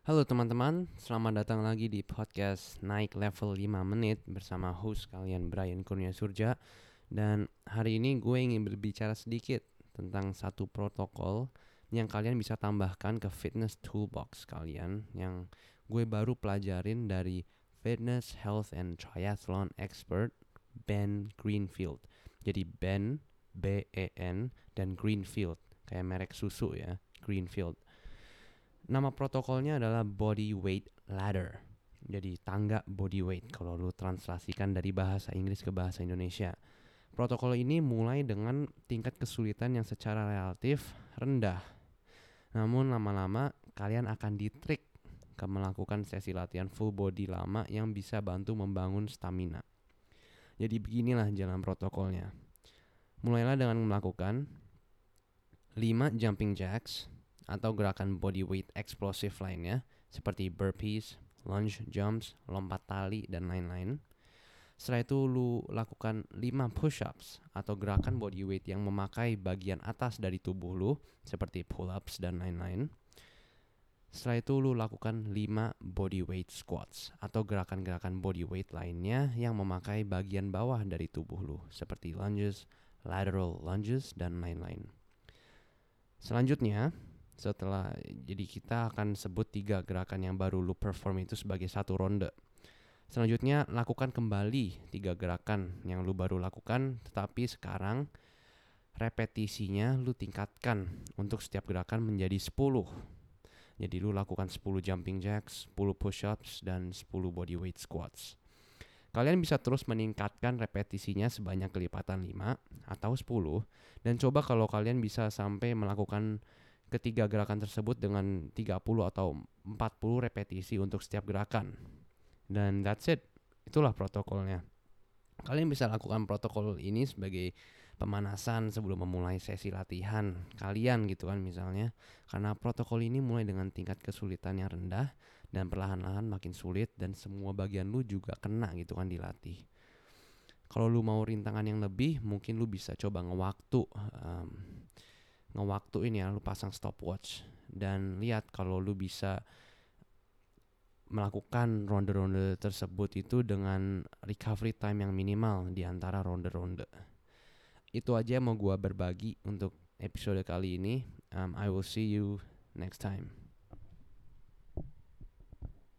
Halo teman-teman, selamat datang lagi di podcast Naik Level 5 Menit bersama host kalian Brian Kurnia Surja. Dan hari ini gue ingin berbicara sedikit tentang satu protokol yang kalian bisa tambahkan ke fitness toolbox kalian Yang gue baru pelajarin dari fitness, health, and triathlon expert Ben Greenfield. Jadi Ben, B-E-N, dan Greenfield Kayak merek susu ya, Greenfield Nama protokolnya adalah body weight ladder. Jadi tangga body weight kalau lu translasikan dari bahasa Inggris ke bahasa Indonesia. Protokol ini mulai dengan tingkat kesulitan yang secara relatif rendah. Namun lama-lama kalian akan ditrik ke melakukan sesi latihan full body lama yang bisa bantu membangun stamina. Jadi beginilah jalan protokolnya. Mulailah dengan melakukan 5 jumping jacks, atau gerakan body weight eksplosif lainnya seperti burpees, lunge jumps, lompat tali, dan lain-lain. Setelah itu lu lakukan 5 push-ups atau gerakan body weight yang memakai bagian atas dari tubuh lu seperti pull-ups dan lain-lain. Setelah itu lu lakukan 5 body weight squats atau gerakan-gerakan body weight lainnya yang memakai bagian bawah dari tubuh lu seperti lunges, lateral lunges, dan lain-lain. Selanjutnya, setelah jadi kita akan sebut tiga gerakan yang baru lu perform itu sebagai satu ronde. Selanjutnya lakukan kembali tiga gerakan yang lu baru lakukan tetapi sekarang repetisinya lu tingkatkan untuk setiap gerakan menjadi 10. Jadi lu lakukan 10 jumping jacks, 10 push-ups dan 10 body weight squats. Kalian bisa terus meningkatkan repetisinya sebanyak kelipatan 5 atau 10 dan coba kalau kalian bisa sampai melakukan ketiga gerakan tersebut dengan 30 atau 40 repetisi untuk setiap gerakan. Dan that's it. Itulah protokolnya. Kalian bisa lakukan protokol ini sebagai pemanasan sebelum memulai sesi latihan kalian gitu kan misalnya. Karena protokol ini mulai dengan tingkat kesulitan yang rendah dan perlahan-lahan makin sulit dan semua bagian lu juga kena gitu kan dilatih. Kalau lu mau rintangan yang lebih, mungkin lu bisa coba ngewaktu. Um, ngewaktuin ya lu pasang stopwatch dan lihat kalau lu bisa melakukan ronde-ronde tersebut itu dengan recovery time yang minimal di antara ronde-ronde. Itu aja yang mau gua berbagi untuk episode kali ini. Um, I will see you next time.